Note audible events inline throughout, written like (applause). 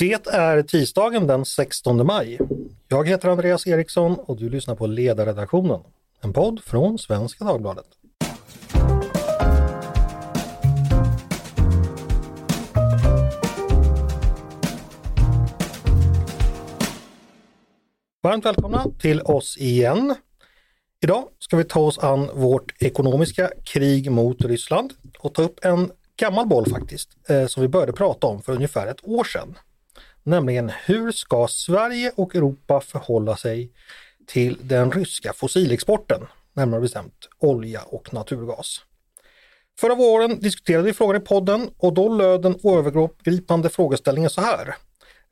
Det är tisdagen den 16 maj. Jag heter Andreas Eriksson och du lyssnar på Ledarredaktionen, en podd från Svenska Dagbladet. Varmt välkomna till oss igen. Idag ska vi ta oss an vårt ekonomiska krig mot Ryssland och ta upp en gammal boll faktiskt, eh, som vi började prata om för ungefär ett år sedan. Nämligen hur ska Sverige och Europa förhålla sig till den ryska fossilexporten, närmare bestämt olja och naturgas. Förra våren diskuterade vi frågan i podden och då löd den övergripande frågeställningen så här.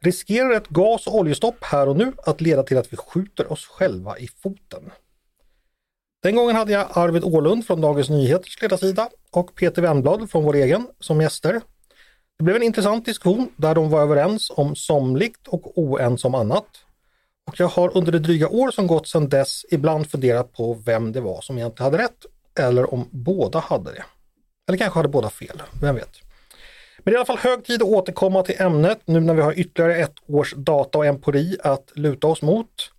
Riskerar ett gas och oljestopp här och nu att leda till att vi skjuter oss själva i foten? Den gången hade jag Arvid Ålund från Dagens Nyheters ledarsida och Peter Wennblad från vår egen som gäster. Det blev en intressant diskussion där de var överens om somligt och oense om annat. Och jag har under det dryga år som gått sedan dess ibland funderat på vem det var som egentligen hade rätt eller om båda hade det. Eller kanske hade båda fel, vem vet. Men det är i alla fall hög tid att återkomma till ämnet nu när vi har ytterligare ett års data och empiri att luta oss mot.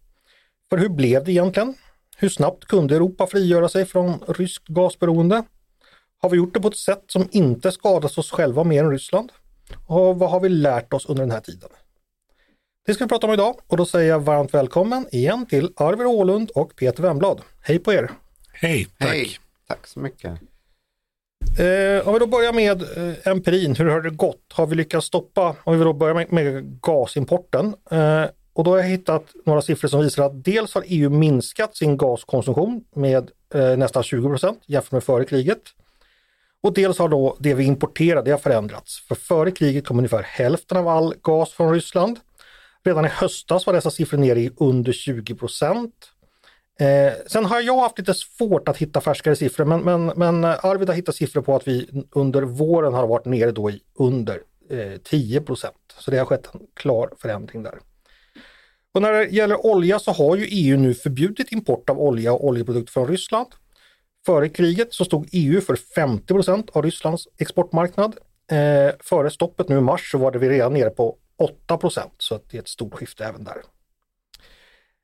För hur blev det egentligen? Hur snabbt kunde Europa frigöra sig från ryskt gasberoende? Har vi gjort det på ett sätt som inte skadat oss själva mer än Ryssland? Och vad har vi lärt oss under den här tiden? Det ska vi prata om idag och då säger jag varmt välkommen igen till Arvid Ålund och Peter Wemblad. Hej på er! Hej! Tack! Hej! Tack så mycket. Eh, om vi då börjar med eh, empirin, hur har det gått? Har vi lyckats stoppa, om vi då börjar med, med gasimporten, eh, och då har jag hittat några siffror som visar att dels har EU minskat sin gaskonsumtion med eh, nästan 20 jämfört med före kriget. Och dels har då det vi importerar, det har förändrats. För före kriget kom ungefär hälften av all gas från Ryssland. Redan i höstas var dessa siffror nere i under 20 Eh, sen har jag haft lite svårt att hitta färskare siffror men, men, men eh, Arvid har hittat siffror på att vi under våren har varit nere då i under eh, 10 procent. Så det har skett en klar förändring där. Och när det gäller olja så har ju EU nu förbjudit import av olja och oljeprodukter från Ryssland. Före kriget så stod EU för 50 procent av Rysslands exportmarknad. Eh, före stoppet nu i mars så var det vi redan nere på 8 procent så att det är ett stort skifte även där.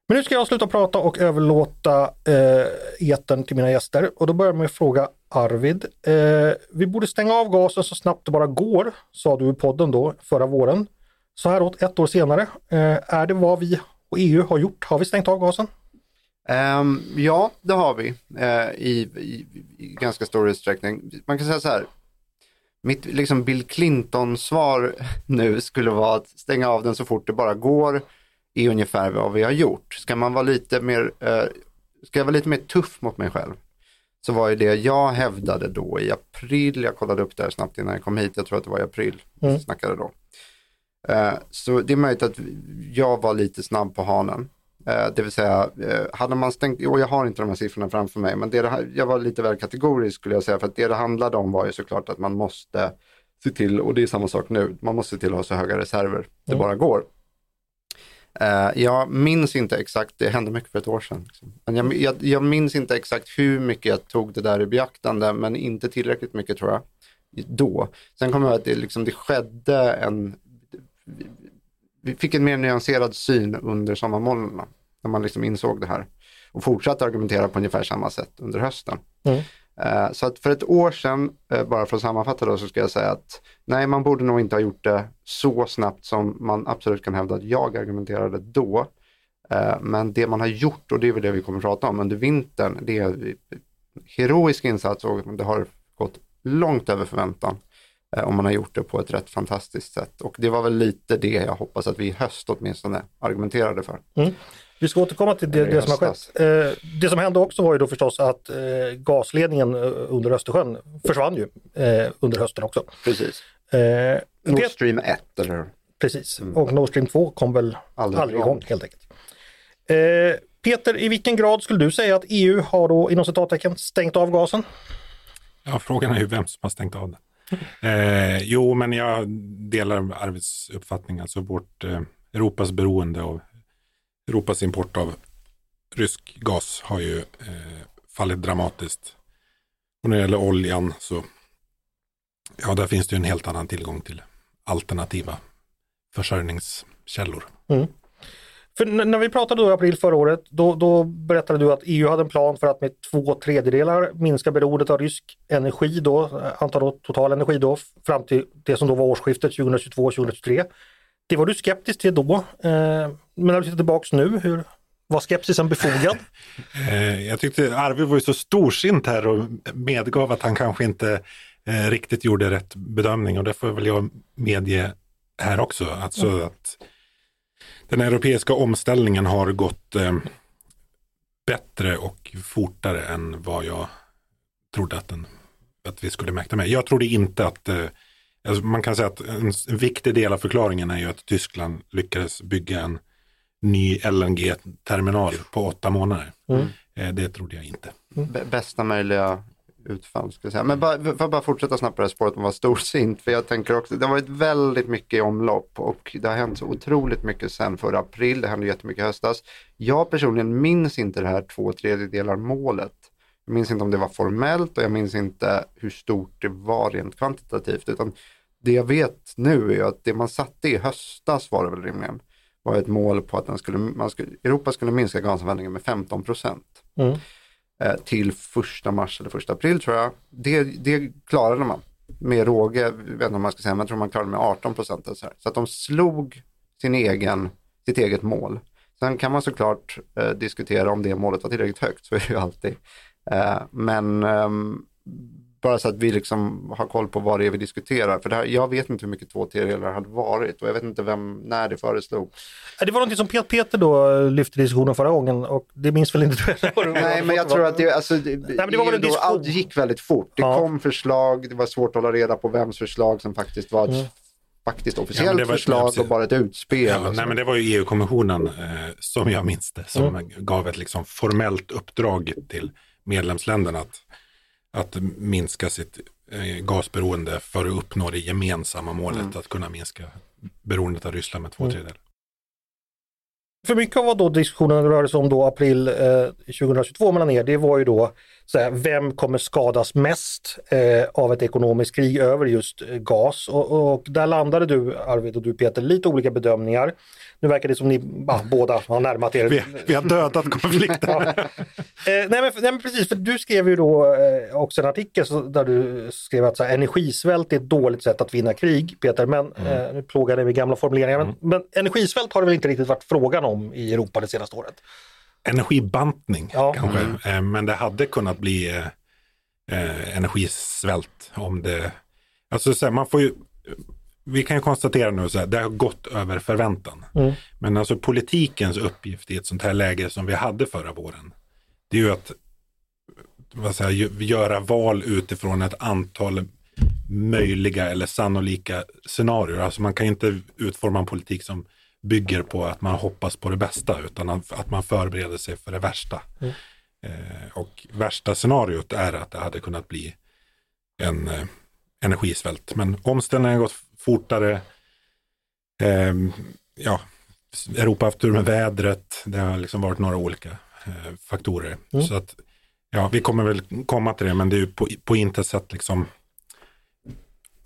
Men nu ska jag sluta prata och överlåta eh, eten till mina gäster och då börjar jag med att fråga Arvid. Eh, vi borde stänga av gasen så snabbt det bara går, sa du i podden då förra våren. Så här åt ett år senare, eh, är det vad vi och EU har gjort? Har vi stängt av gasen? Um, ja, det har vi uh, i, i, i, ganska stor utsträckning. Man kan säga så här, mitt liksom Bill Clinton-svar (laughs) nu skulle vara att stänga av den så fort det bara går är ungefär vad vi har gjort. Ska man vara lite mer, uh, ska jag vara lite mer tuff mot mig själv så var ju det jag hävdade då i april, jag kollade upp det här snabbt innan jag kom hit, jag tror att det var i april, mm. snackade då. Eh, så det är möjligt att jag var lite snabb på hanen. Eh, det vill säga, eh, hade man stängt, och jag har inte de här siffrorna framför mig, men det, det jag var lite väl kategorisk skulle jag säga, för att det det handlade om var ju såklart att man måste se till, och det är samma sak nu, man måste se till att ha så höga reserver det mm. bara går. Jag minns inte exakt, det hände mycket för ett år sedan. Liksom. Men jag, jag, jag, minns inte exakt hur mycket jag tog det där i beaktande, men inte tillräckligt mycket tror jag. Då. Sen kommer jag ihåg att det, liksom, det skedde en vi fick en mer nyanserad syn under sommarmånaderna. När man liksom insåg det här. Och fortsatte argumentera på ungefär samma sätt under hösten. Mm. Uh, så att för ett år sedan, uh, bara för att sammanfatta då, så ska jag säga att nej, man borde nog inte ha gjort det så snabbt som man absolut kan hävda att jag argumenterade då. Uh, men det man har gjort, och det är väl det vi kommer att prata om under vintern, det är heroisk insats och det har gått långt över förväntan. Eh, om man har gjort det på ett rätt fantastiskt sätt. Och det var väl lite det jag hoppas att vi i höst åtminstone argumenterade för. Mm. Vi ska återkomma till det, det som har skett. Eh, det som hände också var ju då förstås att eh, gasledningen under Östersjön försvann ju under hösten också. Precis. Nord Stream 1 eller hur? Precis, mm. och Nord Stream 2 kom väl aldrig, aldrig igång helt enkelt. Peter, i vilken grad skulle du säga att EU har då inom citattecken stängt av gasen? Ja, frågan är ju vem som har stängt av den. Eh, jo, men jag delar Arvids uppfattning. Alltså vårt eh, Europas beroende av Europas import av rysk gas har ju eh, fallit dramatiskt. Och när det gäller oljan så ja, där finns det ju en helt annan tillgång till alternativa försörjningskällor. Mm. För när vi pratade då i april förra året, då, då berättade du att EU hade en plan för att med två tredjedelar minska beroendet av rysk energi då, eh, antal då total energi då, fram till det som då var årsskiftet 2022-2023. Det var du skeptisk till då, eh, men när du tittar tillbaks nu, hur var skepsisen befogad? (laughs) Eh, jag tyckte Arvid var ju så storsint här och medgav att han kanske inte eh, riktigt gjorde rätt bedömning och det får väl jag medge här också. Alltså att den europeiska omställningen har gått bättre och fortare än vad jag trodde att, den, att vi skulle mäkta med. Jag trodde inte att alltså man kan säga att en, en viktig del av förklaringen är ju att Tyskland lyckades bygga en ny LNG-terminal på åtta månader. Mm. Eh, Det trodde jag inte. B- bästa möjliga utfall. Ska jag säga. Men bara, får jag bara fortsätta snabbt på det här spåret om att vara storsint. För jag tänker också, det har varit väldigt mycket i omlopp och det har hänt så otroligt mycket sedan förra april. Det hände jättemycket i höstas. Jag personligen minns inte det här två tredjedelar målet. Jag minns inte om det var formellt och jag minns inte hur stort det var rent kvantitativt. Utan det jag vet nu är att det man satte i höstas var det väl rimligen var ett mål på att den skulle, man skulle, Europa skulle minska gasanvändningen med 15 procent Mm. eh, till första mars eller första april tror jag. Det, det klarade man med råge, jag vet inte om man ska säga, men jag tror man klarade med 18 procent. Så, så att de slog sin egen, sitt eget mål. Sen kan man såklart eh, diskutera om det målet var tillräckligt högt, så är det ju alltid. Eh, men ehm, bara så att vi liksom har koll på vad det är vi diskuterar. För det här, jag vet inte hur mycket två tredjedelar hade varit och jag vet inte vem, när det föreslog. Det var någonting som Pet- Peter då lyfte i diskussionen förra gången och det minns väl inte du? Nej, men jag tror att det, alltså, det, men det var väl en då, allt gick väldigt fort. Det Ja. kom förslag, det var svårt att hålla reda på vems förslag som faktiskt var Mm. faktiskt Ja, officiellt var- förslag och bara ett utspel. Ja, nej, men det var ju EU-kommissionen eh, som jag minns det, som gav ett liksom formellt uppdrag till medlemsländerna att, att minska sitt eh, gasberoende för att uppnå det gemensamma målet Mm. att kunna minska beroendet av Ryssland med två Mm. tredjedelar. För mycket av vad då diskussionen rörde sig om då april eh, 2022 mellan er, det var ju då så här, vem kommer skadas mest eh, av ett ekonomiskt krig över just eh, gas? Och, och där landade du Arvid och du Peter lite olika bedömningar. Nu verkar det som ni ah, båda har närmat er. Vi, vi har dödat konflikten. (laughs) Ja. Eh, nej, men, nej men precis, för du skrev ju då eh, också en artikel så, där du skrev att så här, energisvält är ett dåligt sätt att vinna krig, Peter. Men eh, nu plågar det med gamla formuleringar. Men, men energisvält har det väl inte riktigt varit frågan om i Europa det senaste året? Energibantning Ja. kanske, eh, men det hade kunnat bli eh, eh, energisvält om det... Alltså så här, man får ju... Vi kan ju konstatera nu så här, det har gått över förväntan. Mm. Men alltså politikens uppgift i ett sånt här läge som vi hade förra våren, det är ju att vad säger, göra val utifrån ett antal möjliga eller sannolika scenarier. Alltså man kan inte utforma en politik som bygger på att man hoppas på det bästa utan att man förbereder sig för det värsta. Mm. Eh, och värsta scenariot är att det hade kunnat bli en eh, energisvält. Men omställningen har gått fortare. Ehm, ja, Europa har haft tur med vädret. Det har liksom varit några olika eh, faktorer. Mm. Så att, ja, vi kommer väl komma till det, men det är ju på, på intet sätt liksom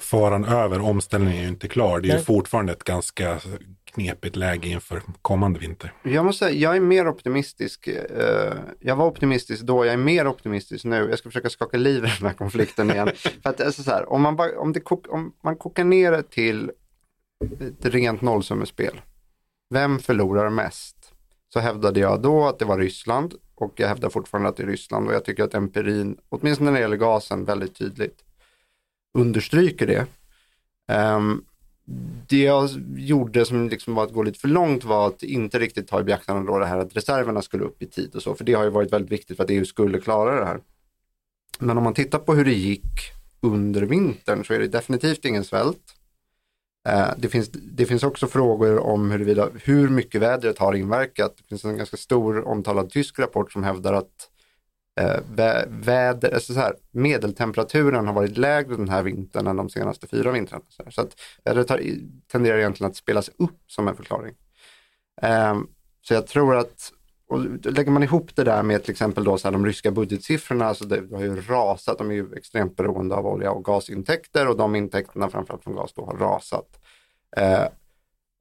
faran över. Omställningen är ju inte klar. Det är ju Nej. fortfarande ett ganska knepigt läge inför kommande vinter. Jag måste säga, jag är mer optimistisk. eh, jag var optimistisk då, jag är mer optimistisk nu. Jag ska försöka skaka liv i den här konflikten igen. (laughs) För att, alltså, så här, om, man bara, om, det kok, om man kokar ner det till ett rent nollsummespel. Vem förlorar mest? Så hävdade jag då att det var Ryssland och jag hävdar fortfarande att det är Ryssland och jag tycker att empirin, åtminstone när det gäller gasen, väldigt tydligt understryker det. Ehm, det jag gjorde som liksom var att gå lite för långt var att inte riktigt ta i beaktande då det här att reserverna skulle upp i tid och så, för det har ju varit väldigt viktigt för att EU skulle klara det här. Men om man tittar på hur det gick under vintern så är det definitivt ingen svält. Eh, Det finns, det finns också frågor om huruvida, hur mycket vädret har inverkat. Det finns en ganska stor omtalad tysk rapport som hävdar att eh, vä- väder, alltså så här, medeltemperaturen har varit lägre den här vintern än de senaste fyra vintrarna. Så, här. så att vädret har, tenderar egentligen att spelas upp som en förklaring. Eh, så jag tror att, och lägger man ihop det där med till exempel då så här, de ryska budgetsiffrorna, alltså det, det har ju rasat, de är ju extremt beroende av olja och gasintäkter och de intäkterna framförallt från gas då har rasat. Eh,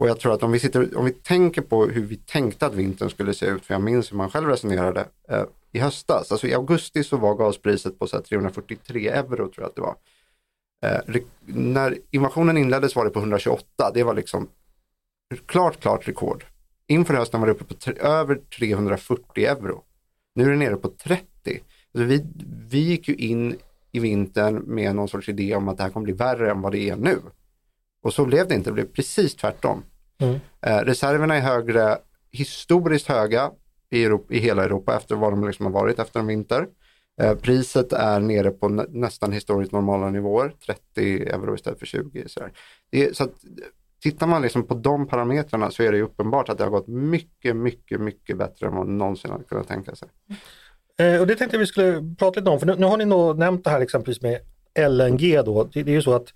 Och jag tror att om vi, sitter, om vi tänker på hur vi tänkte att vintern skulle se ut, för jag minns hur man själv resonerade eh, i höstas. Alltså i augusti så var gaspriset på så här, 343 euro tror jag att det var. Eh, när invasionen inleddes var det på 128, det var liksom klart, klart rekord. Inför hösten var det uppe på över 340 euro. Nu är det nere på 30. Alltså vi, vi gick ju in i vintern med någon sorts idé om att det här kommer bli värre än vad det är nu. Och så blev det inte, det blev precis tvärtom. Mm. Eh, reserverna är högre, historiskt höga i, Europa, i hela Europa efter vad de liksom har varit efter en vinter. Eh, priset är nere på nä nästan historiskt normala nivåer, 30 euro istället för 20. Så, det, så att, tittar man liksom på de parametrarna så är det uppenbart att det har gått mycket, mycket, mycket bättre än vad man någonsin hade kunnat tänka sig. Eh, och det tänkte jag vi skulle prata lite om, för nu, nu har ni nog nämnt det här liksom, exempelvis med LNG då. Det, det är ju så att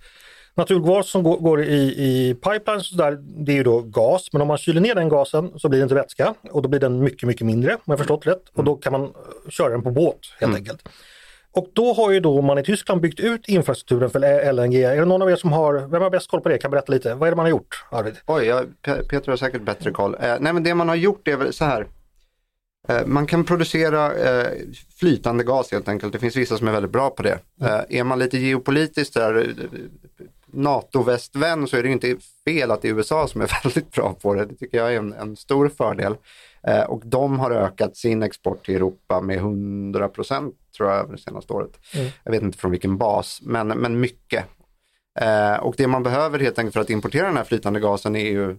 naturgas som går, går i, i pipelines så där, det är ju då gas, men om man kyler ner den gasen så blir det inte vätska och då blir den mycket, mycket mindre om jag förstått rätt. Och då kan man köra den på båt helt mm. enkelt. Och då har ju då man i Tyskland byggt ut infrastrukturen för LNG. Är det någon av er som har, vem har bäst koll på det? Kan berätta lite. Vad är det man har gjort, Arvid? Oj, ja, Peter har säkert bättre koll. Eh, nej men det man har gjort är väl så här. Eh, man kan producera eh, flytande gas helt enkelt. Det finns vissa som är väldigt bra på det. Mm. Eh, är man lite geopolitiskt där, NATO-västvän så är det inte fel att det är USA som är (laughs) väldigt bra på det. Det tycker jag är en, en stor fördel. och de har ökat sin export till Europa med 100 procent tror jag över det senaste året. Mm. Jag vet inte från vilken bas, men, men mycket. och det man behöver helt enkelt för att importera den här flytande gasen är ju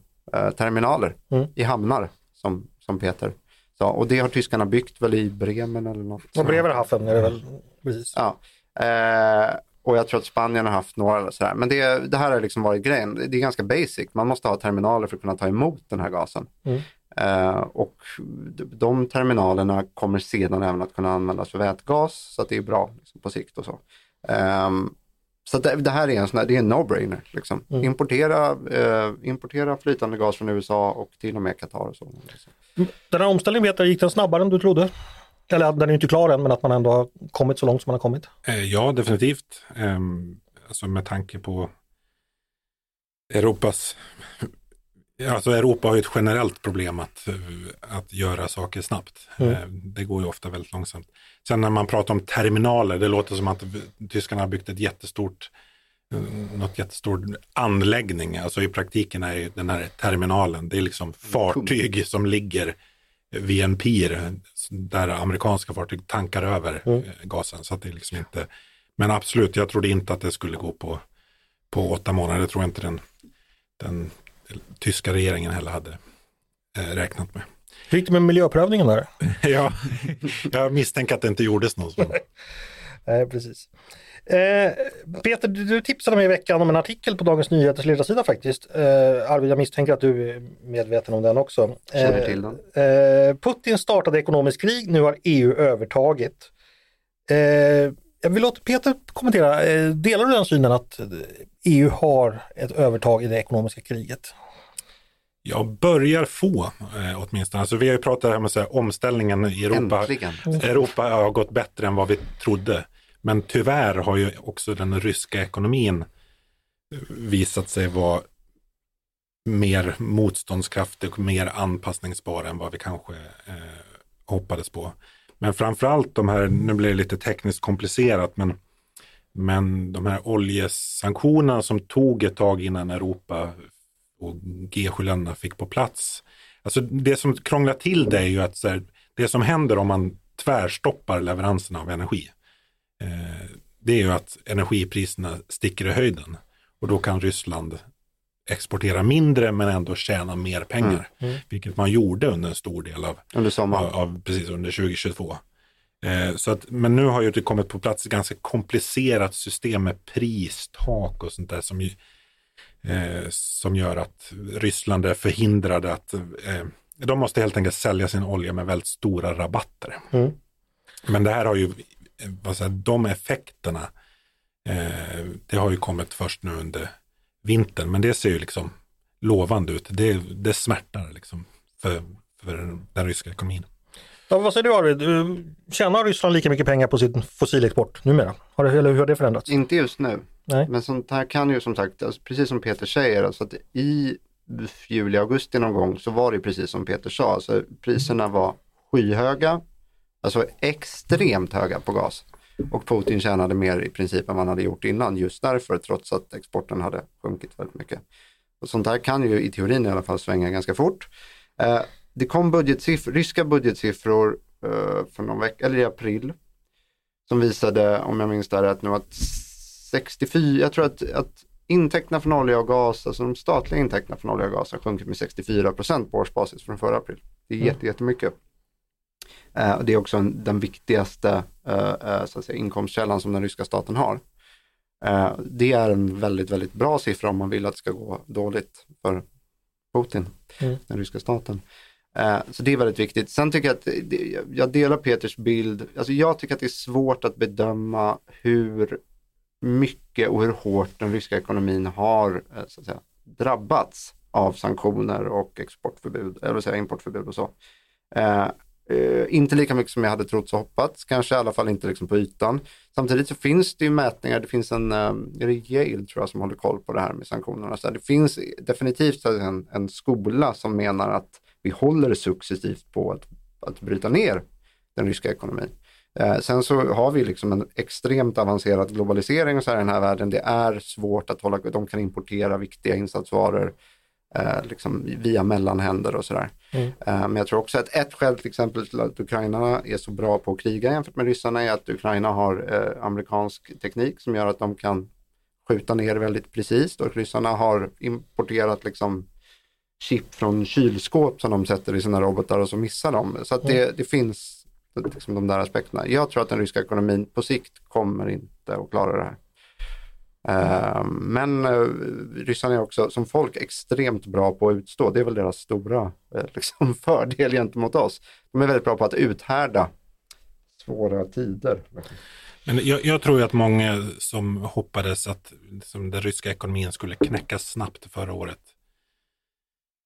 terminaler mm. i hamnar, som, som Peter Ja, och det har tyskarna byggt väl i Bremen eller något. Och Bremerhaven är det väl? Precis. Ja. Och jag tror att Spanien har haft några sådär. Men det, det här har liksom varit grejen. Det är ganska basic. Man måste ha terminaler för att kunna ta emot den här gasen. Mm. Eh, och de terminalerna kommer sedan även att kunna användas för vätgas. Så att det är bra liksom, på sikt och så. Eh, så det, det, här är en, sån här, det är en no-brainer. Liksom. Mm. Importera, eh, importera flytande gas från USA och till och med Qatar. Och så. Den här omställningen, vet jag, gick den snabbare än du trodde? Eller den är inte klar än, men att man ändå har kommit så långt som man har kommit? Eh, ja, definitivt. Um, alltså med tanke på Europas Alltså Europa har ju ett generellt problem att, att göra saker snabbt. Mm. Eh, det går ju ofta väldigt långsamt. Sen när man pratar om terminaler, det låter som att tyskarna har byggt ett jättestort eh, något jättestort anläggning. Alltså i praktiken är den här terminalen, det är liksom fartyg som ligger pir där amerikanska fartyg tankar över mm. Eh, gasen. Så att det liksom inte, men absolut, jag trodde inte att det skulle gå på, på åtta månader. Det tror jag inte den, den tyska regeringen heller hade eh, räknat med. Hur gick det med miljöprövningen där? (laughs) ja, jag misstänker att det inte gjordes något. (laughs) Nej, precis. Eh, Peter, du tipsade mig i veckan om en artikel på Dagens Nyheters ledarsida faktiskt. Eh, Arvid, jag misstänker att du är medveten om den också. Eh, till den. Eh, Putin startade ekonomiskt krig, nu har EU övertagit. Jag vill låta Peter kommentera. Delar du den synen att EU har ett övertag i det ekonomiska kriget? Jag börjar få eh, åtminstone. Alltså, vi har ju pratat om att omställningen i Europa. Äntligen. Europa har gått bättre än vad vi trodde. Men tyvärr har ju också den ryska ekonomin visat sig vara mer motståndskraftig och mer anpassningsbar än vad vi kanske eh, hoppades på. Men framförallt de här, nu blir det lite tekniskt komplicerat, men, men de här oljesanktionerna som tog ett tag innan Europa och G7-länderna fick på plats. Alltså det som krånglar till det är ju att här, det som händer om man tvärstoppar leveranserna av energi. Eh, det är ju att energipriserna sticker i höjden och då kan Ryssland exportera mindre men ändå tjäna mer pengar. Mm. Mm. Vilket man gjorde under en stor del av, under av, av precis under 2022. Eh, så att, men nu har ju det kommit på plats ett ganska komplicerat system med pristak och sånt där som, ju, eh, som gör att Ryssland är förhindrade att eh, de måste helt enkelt sälja sin olja med väldigt stora rabatter. Mm. Men det här har ju, vad säger, de effekterna, eh, det har ju kommit först nu under vintern, men det ser ju liksom lovande ut. Det, det smärtar liksom för, för den ryska ekonomin. Ja, vad säger du Arvid? Tjänar Ryssland lika mycket pengar på sin fossilexport numera? Har det, eller hur har det förändrats? Inte just nu. Nej. Men sånt här kan ju som sagt, alltså, precis som Peter säger, alltså att i juli, augusti någon gång så var det precis som Peter sa, alltså, priserna var skyhöga, alltså extremt höga på gas. Och Putin tjänade mer i princip än man hade gjort innan just därför, trots att exporten hade sjunkit väldigt mycket. Och sånt här kan ju i teorin i alla fall svänga ganska fort. Eh, det kom budgetsiffror, ryska budgetsiffror eh, för någon vecka, eller i april, som visade, om jag minns det rätt nu, att 64, jag tror att, att intäkterna från olja och gas, alltså de statliga intäkterna från olja och gas har sjunkit med 64 procent på årsbasis från förra april. Det är mm. jättemycket. Eh, det är också en, den viktigaste eh, eh, så att säga, inkomstkällan som den ryska staten har. Eh, det är en väldigt, väldigt bra siffra om man vill att det ska gå dåligt för Putin, mm. den ryska staten. Eh, så det är väldigt viktigt. Sen tycker jag att, jag delar Peters bild, alltså jag tycker att det är svårt att bedöma hur mycket och hur hårt den ryska ekonomin har eh, så att säga, drabbats av sanktioner och exportförbud, eller säga importförbud och så. Eh, inte lika mycket som jag hade trott och hoppats, kanske i alla fall inte liksom på ytan. Samtidigt så finns det ju mätningar, det finns en, eh, är det Yale tror jag som håller koll på det här med sanktionerna. Så det finns definitivt en, en skola som menar att vi håller successivt på att, att bryta ner den ryska ekonomin. Eh, sen så har vi liksom en extremt avancerad globalisering och så här i den här världen. Det är svårt att hålla, de kan importera viktiga insatsvaror eh, liksom via mellanhänder och sådär. Mm. Eh, men jag tror också att ett skäl till exempel till att Ukraina är så bra på att kriga jämfört med ryssarna är att Ukraina har eh, amerikansk teknik som gör att de kan skjuta ner väldigt precis och ryssarna har importerat liksom chip från kylskåp som de sätter i sina robotar och så missar de. Så att det, mm. det finns liksom de där aspekterna. Jag tror att den ryska ekonomin på sikt kommer inte att klara det här. Eh, men eh, ryssarna är också som folk extremt bra på att utstå. Det är väl deras stora eh, (laughs) liksom fördel gentemot oss. De är väldigt bra på att uthärda svåra tider. Men jag, jag tror att många som hoppades att liksom, den ryska ekonomin skulle knäckas snabbt förra året.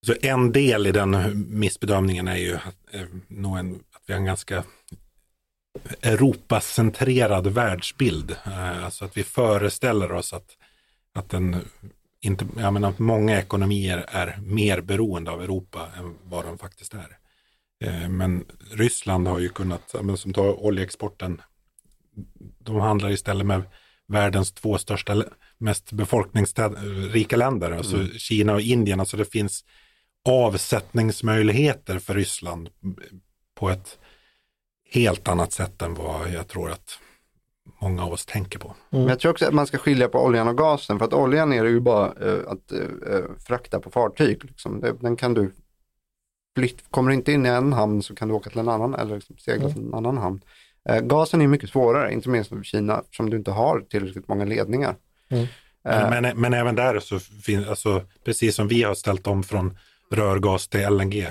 Så en del i den missbedömningen är ju att, eh, nog en vi har en ganska Europacentrerad världsbild. Eh, alltså att vi föreställer oss att, att den inte, jag menar, många ekonomier är mer beroende av Europa än vad de faktiskt är. Eh, men Ryssland har ju kunnat, som tar oljeexporten, de handlar istället med världens två största, mest befolkningsrika länder, alltså mm. Kina och Indien. Alltså det finns avsättningsmöjligheter för Ryssland på ett helt annat sätt än vad jag tror att många av oss tänker på. Mm. Men jag tror också att man ska skilja på oljan och gasen för att oljan är ju bara uh, att uh, frakta på fartyg. Liksom. Det, den kan du flytt, kommer du inte in i en hamn så kan du åka till en annan eller liksom segla mm. till en annan hamn. Uh, gasen är mycket svårare, inte minst för Kina, som du inte har tillräckligt många ledningar. Mm. Men, men, men, även där så finns, alltså, precis som vi har ställt om från rörgas till LNG,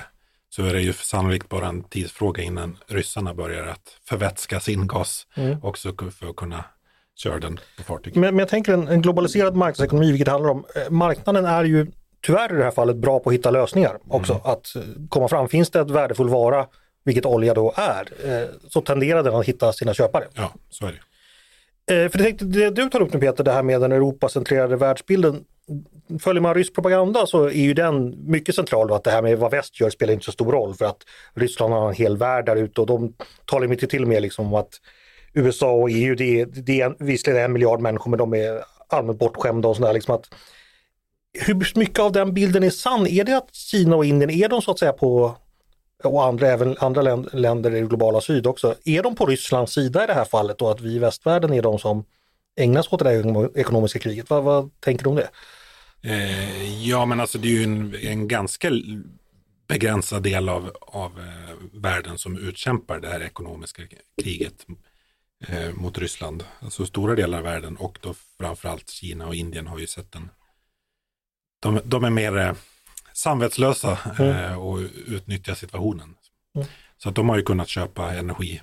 så är det ju sannolikt bara en tidsfråga innan ryssarna börjar att förvätska sin gas mm. också för att kunna köra den på fartyg. Men, men jag tänker en, en, globaliserad marknadsekonomi, vilket handlar om, eh, marknaden är ju tyvärr i det här fallet bra på att hitta lösningar också. Mm. Att eh, komma fram, finns det ett värdefull vara, vilket olja då är, eh, så tenderar den att hitta sina köpare. Ja, så är det. För det, det du tar upp nu Peter, det här med den Europacentrerade världsbilden, följer man rysk propaganda så är ju den mycket central. Att det här med vad väst gör spelar inte så stor roll för att Ryssland har en hel värld där ute och de talar mycket till och med liksom om att USA och EU, det är, det är visserligen en miljard människor men de är allmänt bortskämda och sådär. Liksom hur mycket av den bilden är sann? Är det att Kina och Indien, är de så att säga på, och andra, även andra länder i det globala syd också, är de på Rysslands sida i det här fallet och att vi i västvärlden är de som ägnar sig åt det här ekonomiska kriget? Vad, vad tänker du om det? Eh, ja, men alltså det är ju en, en ganska begränsad del av, av eh, världen som utkämpar det här ekonomiska kriget eh, mot Ryssland. Alltså stora delar av världen och då framförallt Kina och Indien har ju sett en... De, de är mer eh, samvetslösa mm. Eh, och utnyttjar situationen. Mm. Så att de har ju kunnat köpa energi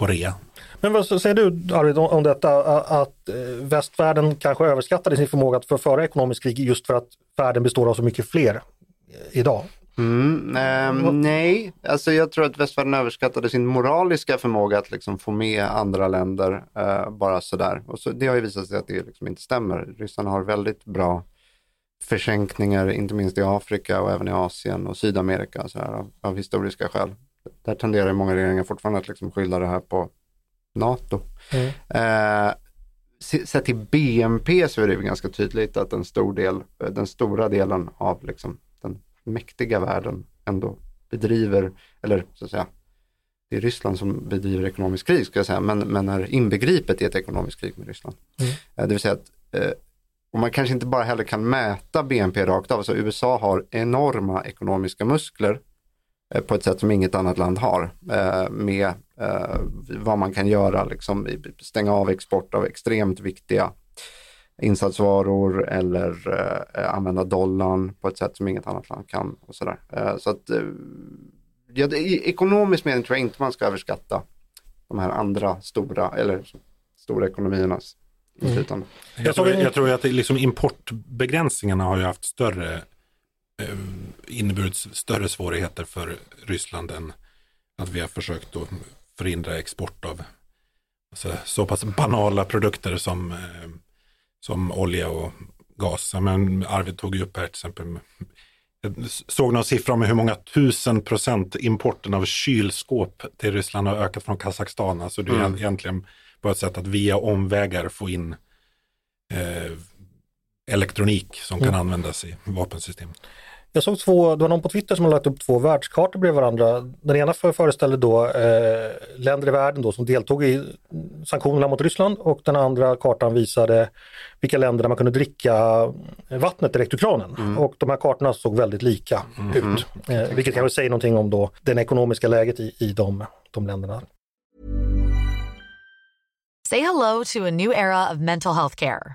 på rea. Men vad säger du Arvid om detta att eh, västvärlden kanske överskattade sin förmåga att föra ekonomiskt krig just för att världen består av så mycket fler eh, idag? Mm, eh, nej, alltså jag tror att västvärlden överskattade sin moraliska förmåga att liksom få med andra länder eh, bara sådär. Och så, det har ju visat sig att det liksom inte stämmer. Ryssarna har väldigt bra försänkningar, inte minst i Afrika och även i Asien och Sydamerika så här, av, av historiska skäl. Där tenderar många regeringar fortfarande att liksom skylla det här på NATO. Mm. Eh, se- sett till BNP så är det ju ganska tydligt att en stor del, eh, den stora delen av liksom, den mäktiga världen ändå bedriver, eller så att säga, det är Ryssland som bedriver ekonomisk krig ska jag säga, men, men är inbegripet i ett ekonomiskt krig med Ryssland. Mm. Eh, det vill säga att eh, och man kanske inte bara heller kan mäta BNP rakt av, alltså USA har enorma ekonomiska muskler på ett sätt som inget annat land har eh, med eh, vad man kan göra, liksom, stänga av export av extremt viktiga insatsvaror eller eh, använda dollarn på ett sätt som inget annat land kan. Och sådär. Eh, så att, eh, ja, det, i ekonomisk mening tror jag inte man ska överskatta de här andra stora, eller stora ekonomiernas inflytande. Jag, såg tror, jag tror att liksom importbegränsningarna har ju haft större, eh, inneburit större svårigheter för Ryssland än att vi har försökt att förhindra export av alltså, så pass banala produkter som, eh, som olja och gas. Men Arvid tog ju upp här till exempel, jag såg någon siffra om hur många tusen procent importen av kylskåp till Ryssland har ökat från Kazakstan. Alltså det är Mm. egentligen bara ett sätt att via omvägar få in eh, elektronik som kan Mm. användas i vapensystem. Jag såg två, det var någon på Twitter som har lagt upp två världskartor bredvid varandra. Den ena för- föreställde då eh, länder i världen då som deltog i sanktionerna mot Ryssland och den andra kartan visade vilka länder där man kunde dricka vattnet direkt ur kranen. Och de här kartorna såg väldigt lika ut. Eh, vilket kanske säger någonting om då det ekonomiska läget i, i de, de länderna. Say hello to a new era of mental health care.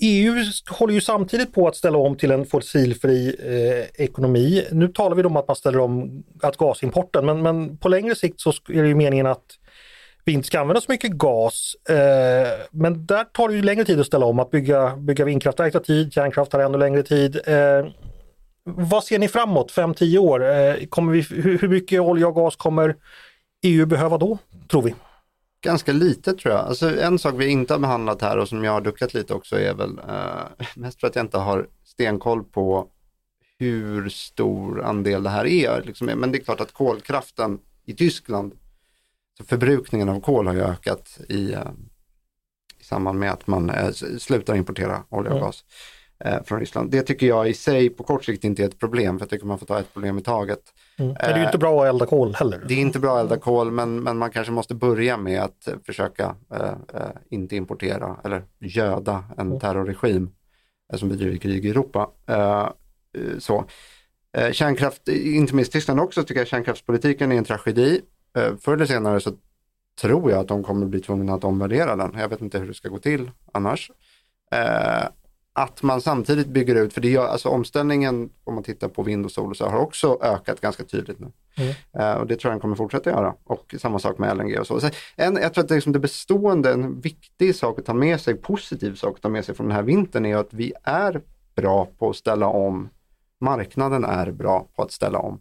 EU håller ju samtidigt på att ställa om till en fossilfri eh, ekonomi. Nu talar vi om att man ställer om att gasimporten, men, men på längre sikt så är det ju meningen att vi inte ska använda så mycket gas. Eh, men där tar det ju längre tid att ställa om. Att bygga, bygga vindkraftverk tar tid, kärnkraft tar ännu längre tid. Eh, vad ser ni framåt, 5-10 år? Eh, kommer vi, hur, hur mycket olja och gas kommer EU behöva då, tror vi? Ganska lite tror jag. Alltså, en sak vi inte har behandlat här och som jag har duckat lite också är väl eh, (laughs) mest för att jag inte har stenkoll på hur stor andel det här är. Liksom. Men det är klart att kolkraften i Tyskland, så förbrukningen av kol har ju ökat i, eh, i samband med att man eh, slutar importera olja och Mm. gas eh, från Ryssland. Det tycker jag i sig på kort sikt inte är ett problem, för jag tycker man får ta ett problem i taget. Mm. Det är ju inte bra att elda kol heller. Det är inte bra att elda kol men, men man kanske måste börja med att eh, försöka eh, eh, inte importera eller göda en terrorregim eh, som bedriver krig i Europa. Eh, eh, så. Eh, kärnkraft, inte minst Tyskland också, tycker jag kärnkraftspolitiken är en tragedi. Eh, förr eller senare så tror jag att de kommer bli tvungna att omvärdera den. Jag vet inte hur det ska gå till annars. Att man samtidigt bygger ut, för det gör, alltså omställningen om man tittar på vind och sol och så har också ökat ganska tydligt nu. Eh, och det tror jag den kommer fortsätta göra. Och samma sak med LNG och så. så en, jag tror att det, liksom det bestående, en viktig sak att ta med sig, positiv sak att ta med sig från den här vintern är att vi är bra på att ställa om. Marknaden är bra på att ställa om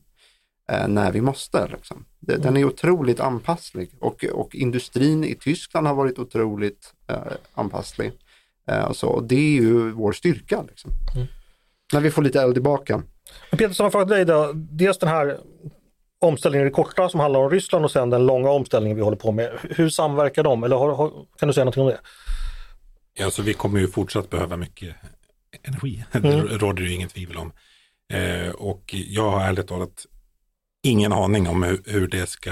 eh, när vi måste. Liksom. Det, Den är otroligt anpasslig och, och industrin i Tyskland har varit otroligt eh, anpasslig. Eh, och, så. och det är ju vår styrka. Liksom. När vi får lite eld i baken. Men Peter, som jag frågat dig då, dels den här omställningen i det korta som handlar om Ryssland och sen den långa omställningen vi håller på med. Hur samverkar de? Eller har, har, kan du säga någonting om det? Ja, så vi kommer ju fortsatt behöva mycket energi. (laughs) Mm. Det råder ju inget tvivel om. Eh, och jag har ärligt talat ingen aning om hur, hur det ska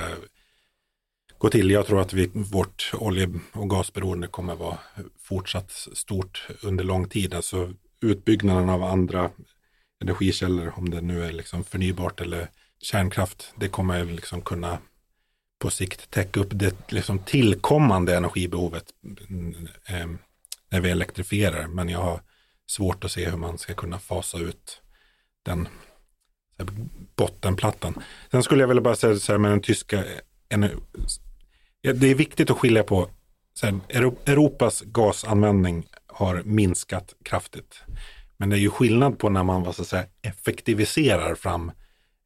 gå till. Jag tror att vi, vårt olje och gasberoende kommer vara fortsatt stort under lång tid. Alltså utbyggnaden av andra energikällor, om det nu är liksom förnybart eller kärnkraft, det kommer liksom kunna på sikt täcka upp det liksom tillkommande energibehovet eh, när vi elektrifierar. Men jag har svårt att se hur man ska kunna fasa ut den bottenplattan. Sen skulle jag vilja bara säga så här med den tyska, det är viktigt att skilja på, så här, Europas gasanvändning har minskat kraftigt. Men det är ju skillnad på när man vad ska säga, effektiviserar fram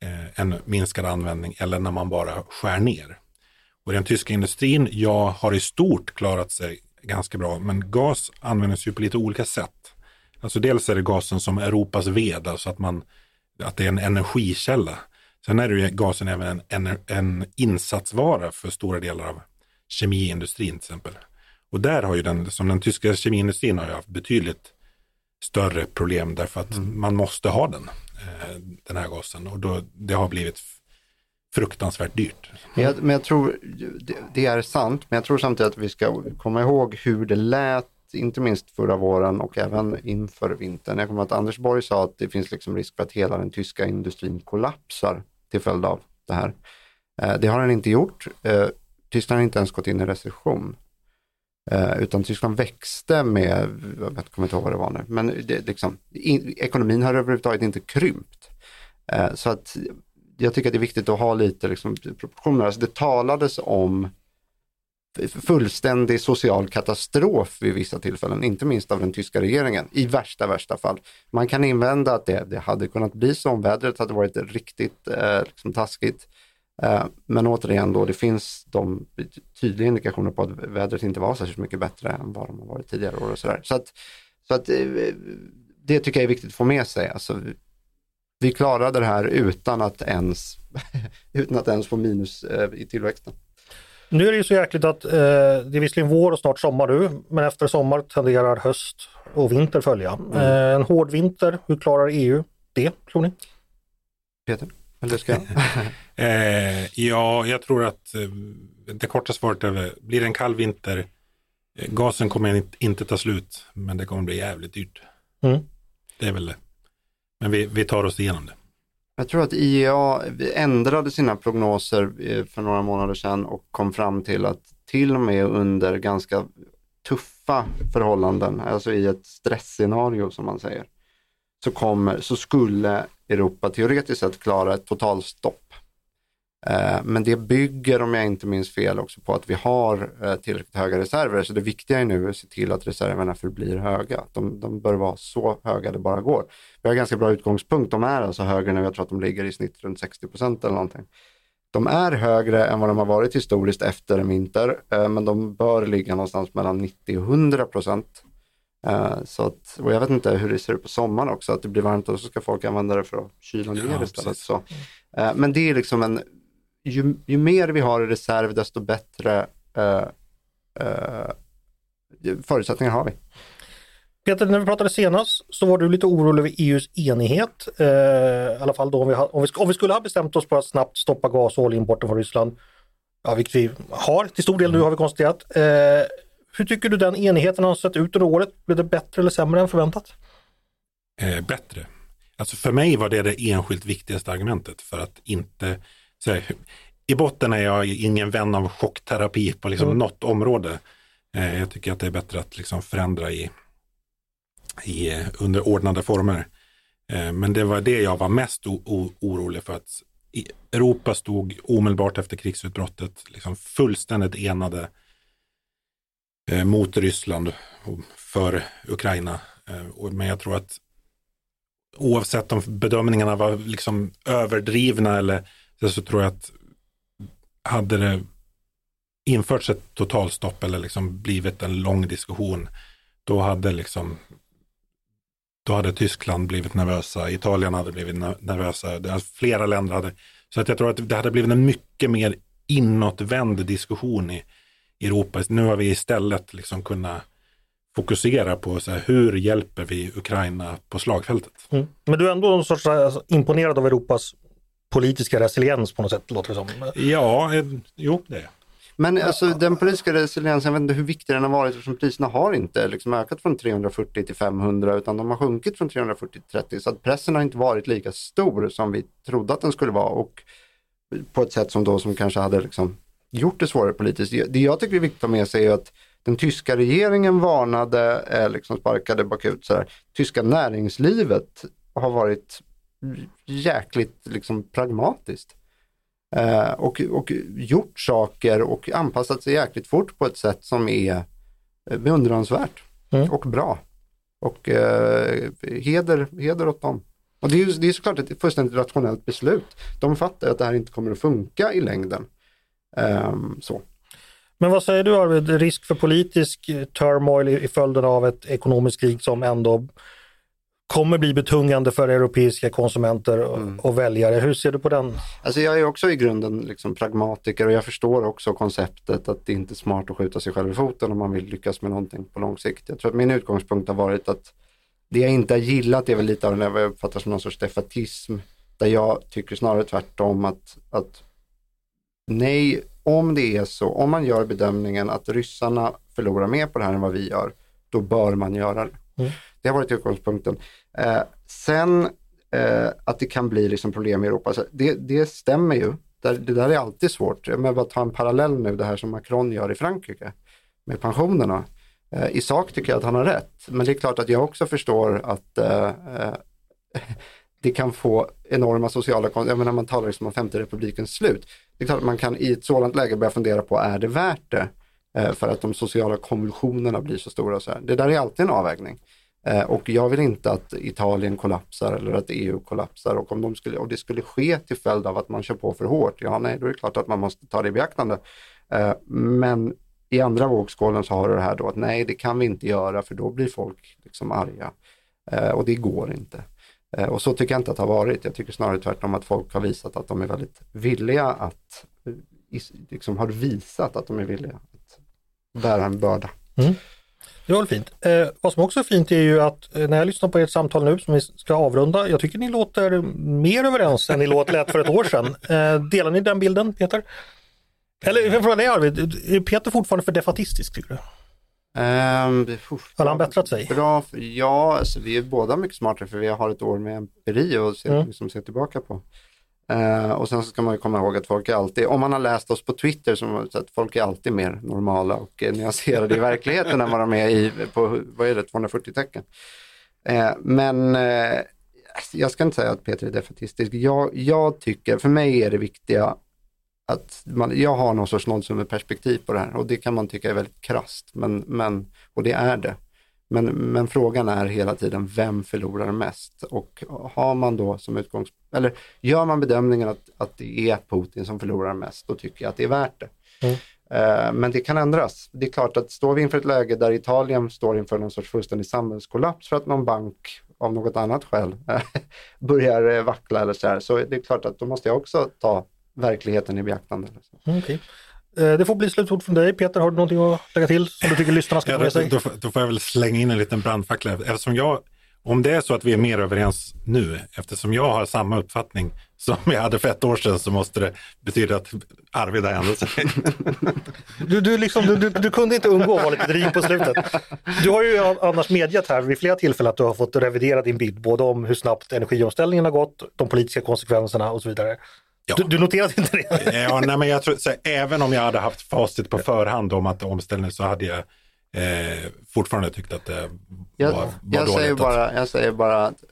eh, en minskad användning eller när man bara skär ner. Och den tyska industrin, ja, har i stort klarat sig ganska bra, men gas används ju på lite olika sätt. Alltså dels är det gasen som Europas ved, alltså att, man, att det är en energikälla. Sen är det ju gasen även en, en, en insatsvara för stora delar av kemiindustrin till exempel. Och där har ju den, som den tyska kemiindustrin har ju haft betydligt större problem därför att mm. man måste ha den, eh, den här gasen. Och då, det har blivit fruktansvärt dyrt. Men jag, men jag tror, det, det, är sant, men jag tror samtidigt att vi ska komma ihåg hur det lät, inte minst förra våren och även inför vintern. Jag kommer att Anders Borg sa att det finns liksom risk för att hela den tyska industrin kollapsar till följd av det här. Eh, det har den inte gjort. Tyskland har inte ens gått in i recession. Eh, utan Tyskland växte med, jag kommer inte ihåg vad det var nu, men det, liksom, in, ekonomin har överhuvudtaget inte krympt. Eh, så att jag tycker att det är viktigt att ha lite liksom, proportioner. Alltså det talades om fullständig social katastrof vid vissa tillfällen, inte minst av den tyska regeringen, i värsta, värsta fall. Man kan invända att det, det hade kunnat bli så om vädret hade varit riktigt eh, liksom taskigt. Eh, men återigen då, det finns de tydliga indikationer på att vädret inte var särskilt mycket bättre än vad de har varit tidigare år och sådär. Så att, så att eh, det tycker jag är viktigt att få med sig. Alltså, vi klarade det här utan att ens, (laughs) utan att ens få minus eh, i tillväxten. Nu är det ju så jäkligt att eh, det är visserligen vår och snart sommar nu, men efter sommar tenderar höst och vinter följa. Mm. Eh, en hård vinter, hur klarar EU det, tror ni? Peter? Eller ska jag? (laughs) eh, ja, jag tror att eh, det korta svaret är blir det en kall vinter, eh, gasen kommer inte ta slut, men det kommer bli jävligt dyrt. Mm. Det är väl det. Men vi, vi tar oss igenom det. Jag tror att IEA ändrade sina prognoser eh, för några månader sedan och kom fram till att till och med under ganska tuffa förhållanden, alltså i ett stressscenario som man säger, så, kommer, så skulle Europa teoretiskt sett klara ett totalstopp. Eh, men det bygger, om jag inte minns fel, också på att vi har eh, tillräckligt höga reserver. Så det viktiga är nu att se till att reserverna förblir höga. De, de bör vara så höga det bara går. Vi har ganska bra utgångspunkt. De är alltså högre nu. Jag tror att de ligger i snitt runt 60 procent eller någonting. De är högre än vad de har varit historiskt efter en vinter, eh, men de bör ligga någonstans mellan 90 och 100 procent. Uh, så att, och jag vet inte hur det ser ut på sommaren också, att det blir varmt och så ska folk använda det för att kyla ner ja, istället. Så. Uh, men det är liksom en, ju, ju, mer vi har i reserv desto bättre uh, förutsättningar har vi. Peter, när vi pratade senast så var du lite orolig över EUs enighet. Eh, I alla fall då om vi, ha, om, vi, om vi skulle ha bestämt oss för att snabbt stoppa gas och oljeimporten från Ryssland. Ja, vilket vi har till stor del nu har vi konstaterat. Eh, hur tycker du den enigheten har sett ut under året? Blev det bättre eller sämre än förväntat? Eh, bättre. Alltså för mig var det det enskilt viktigaste argumentet för att inte här, i botten är jag ingen vän av chockterapi på liksom mm. något område. Eh, jag tycker att det är bättre att liksom förändra i, i, under ordnade former. Eh, men det var det jag var mest orolig för att Europa stod omedelbart efter krigsutbrottet liksom fullständigt enade eh, Eh, mot Ryssland och för Ukraina. Eh, men jag tror att oavsett om bedömningarna var liksom överdrivna eller så tror jag att hade det införts ett totalstopp eller liksom blivit en lång diskussion, då hade liksom då hade Tyskland blivit nervösa, Italien hade blivit nervösa, alltså flera länder hade. Så att jag tror att det hade blivit en mycket mer inåtvänd diskussion i, Europa. Nu har vi istället liksom kunnat fokusera på så här, hur hjälper vi Ukraina på slagfältet. Mm. Men du är ändå en sorts alltså, imponerad av Europas politiska resiliens på något sätt, låter det som. Ja, eh, jo det är Men alltså den politiska resiliensen, jag vet inte hur viktig den har varit eftersom priserna har inte liksom ökat från 340 till 500 utan de har sjunkit från 340 till 30 så att pressen har inte varit lika stor som vi trodde att den skulle vara och på ett sätt som då som kanske hade liksom gjort det svårare politiskt. Det jag tycker är viktigt att ta med sig är att den tyska regeringen varnade, eh, liksom sparkade bakut så här. Tyska näringslivet har varit jäkligt liksom pragmatiskt. Eh, och, och gjort saker och anpassat sig jäkligt fort på ett sätt som är eh, beundransvärt Mm. och bra. Och eh, heder, heder åt dem. Och det är, ju, det är såklart ett fullständigt rationellt beslut. De fattar att det här inte kommer att funka i längden. Ehm, så. Men vad säger du Arvid, risk för politisk eh, turmoil i, i följden av ett ekonomiskt krig som ändå kommer bli betungande för europeiska konsumenter och, Mm. och väljare. Hur ser du på den? Alltså jag är också i grunden liksom pragmatiker och jag förstår också konceptet att det inte är smart att skjuta sig själv i foten om man vill lyckas med någonting på lång sikt. Jag tror att min utgångspunkt har varit att det jag inte har gillat är väl lite av vad jag uppfattar som någon sorts defatism där jag tycker snarare tvärtom att, att nej, om det är så, om man gör bedömningen att ryssarna förlorar mer på det här än vad vi gör, då bör man göra det. Mm. Det har varit utgångspunkten. Eh, sen eh, att det kan bli liksom problem i Europa, så det, det stämmer ju. Det, det där är alltid svårt. Men bara ta en parallell nu, det här som Macron gör i Frankrike med pensionerna. Eh, I sak tycker jag att han har rätt, men det är klart att jag också förstår att eh, eh, (laughs) det kan få enorma sociala konsekvenser. Jag menar man talar liksom om femte republikens slut. Det är klart att man kan i ett sådant läge börja fundera på, är det värt det? Eh, för att de sociala konvulsionerna blir så stora. Så här. Det där är alltid en avvägning. Eh, och jag vill inte att Italien kollapsar eller att EU kollapsar och om de skulle, och det skulle ske till följd av att man kör på för hårt, ja nej, då är det klart att man måste ta det i beaktande. Eh, men i andra vågskålen så har du det här då att nej, det kan vi inte göra för då blir folk liksom arga. Och det går inte. Eh, och så tycker jag inte att det har varit. Jag tycker snarare tvärtom att folk har visat att de är väldigt villiga att, eh, liksom har visat att de är villiga att bära en börda. Mm. Det var väl fint. Eh, vad som också är fint är ju att eh, när jag lyssnar på ert samtal nu som vi ska avrunda, jag tycker ni låter mer överens än ni låt lät för ett år sedan. Eh, delar ni den bilden Peter? Eller jag frågar dig Arvid, är Peter fortfarande för defatistisk tycker du? Um, Har han bättrat sig? Bra, ja, alltså, vi är båda mycket smartare för vi har ett år med empiri att se, Mm. liksom, se tillbaka på. Eh, och sen så ska man ju komma ihåg att folk är alltid, om man har läst oss på Twitter, så så att folk är alltid mer normala och eh, nyanserade i verkligheten än vad de är i, på, vad är det, 240 tecken. Eh, men eh, jag ska inte säga att Peter är defatistisk. Jag, jag tycker, för mig är det viktiga att man, jag har någon sorts nollsummeperspektiv på det här och det kan man tycka är väldigt krasst, men, men, och det är det. Men, men frågan är hela tiden, vem förlorar mest? Och har man då som utgångspunkt, eller gör man bedömningen att, att det är Putin som förlorar mest, då tycker jag att det är värt det. Mm. Eh, Men det kan ändras. Det är klart att står vi inför ett läge där Italien står inför någon sorts fullständig samhällskollaps för att någon bank av något annat skäl (laughs) börjar eh, vackla eller så här, så är det klart att då måste jag också ta verkligheten i beaktande. Mm, okej. Eh, det får bli slutord från dig. Peter, har du någonting att lägga till som du tycker lyssnarna ska få med då, sig? då, får- då får jag väl slänga in en liten brandfackla. Eftersom jag, om det är så att vi är mer överens nu, eftersom jag har samma uppfattning som jag hade för ett år sedan så måste det betyda att Arvid har ändrat sig. Du, du, liksom, du, du, du kunde inte undgå att vara lite dryg på slutet. Du har ju annars medgett här vid flera tillfällen att du har fått revidera din bild, både om hur snabbt energiomställningen har gått, de politiska konsekvenserna och så vidare. Ja. Du, du noterade inte det? ja, nej, men jag tror, så, även om jag hade haft facit på förhand om att omställning så hade jag eh, fortfarande tyckt att det Jag, var, var jag, dåligt. säger att- bara, jag säger bara att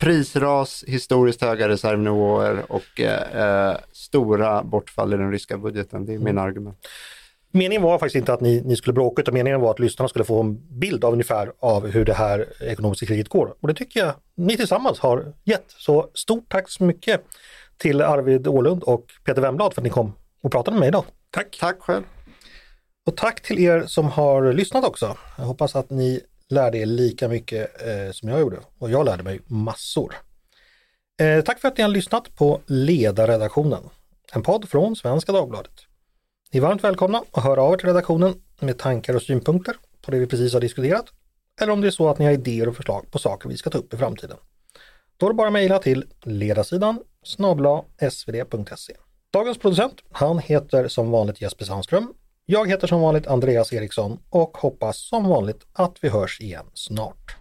prisras, historiskt höga reservnivåer och eh, eh, stora bortfall i den ryska budgeten. Det är mina argument. Meningen var faktiskt inte att ni, ni skulle bråka utan meningen var att lyssnarna skulle få en bild av ungefär av hur det här ekonomiska kriget går. Och det tycker jag ni tillsammans har gett. Så stort tack så mycket till Arvid Ålund och Peter Wemblad för att ni kom och pratade med mig idag. Tack! Tack själv. Och tack till er som har lyssnat också. Jag hoppas att ni lärde er lika mycket eh, som jag gjorde och jag lärde mig massor. Eh, tack för att ni har lyssnat på Ledarredaktionen, en podd från Svenska Dagbladet. Ni är varmt välkomna att höra av er till redaktionen med tankar och synpunkter på det vi precis har diskuterat eller om det är så att ni har idéer och förslag på saker vi ska ta upp i framtiden. Då är det bara att mejla till ledarsidan snabla svd.se. Dagens producent, han heter som vanligt Jesper Sandström. Jag heter som vanligt Andreas Eriksson och hoppas som vanligt att vi hörs igen snart.